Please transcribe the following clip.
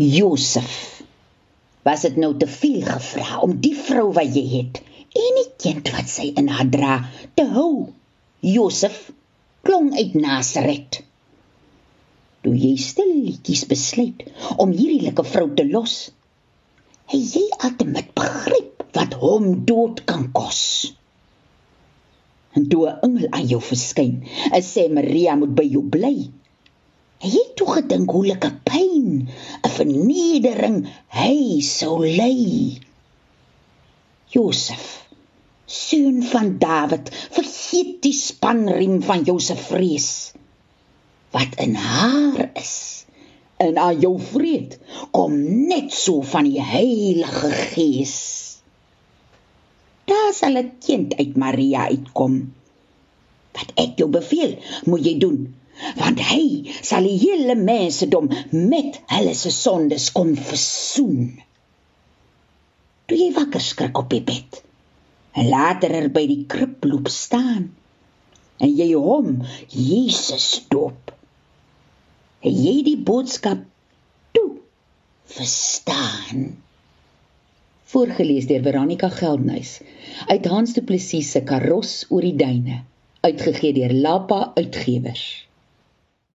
Josef, was dit nou te veel gevra om die vrou wat jy het en die kind wat sy in haar dra te hou? Josef klong uit Nasaret. Toe jy stilletjies besluit om hierdie lekker vrou te los, het jy altyd begryp wat hom dood kan kos. En toe 'n engel aan jou verskyn, en sê Maria moet by jou bly. Het jy toe gedink hoe lekker pyn, vernedering hy sou ly? Josef, seun van Dawid, vergeet die spanriem van jou se vrees. Wat in haar is, en aan jou vrede kom net so van die Heilige Gees daar sal 'n kind uit Maria uitkom. Wat ek jou beveel, moet jy doen, want hy sal die hele mensedom met hulle se sondes kom versoen. Toe jy wakker skrik op die bed, en later er by die krib loop staan, en jy hom Jesus doop. En jy die boodskap toe verstaan voorgeles deur Veronica Geldnys uit Hans Du Plessis se Karos oor die duine uitgegee deur Lapa Uitgewers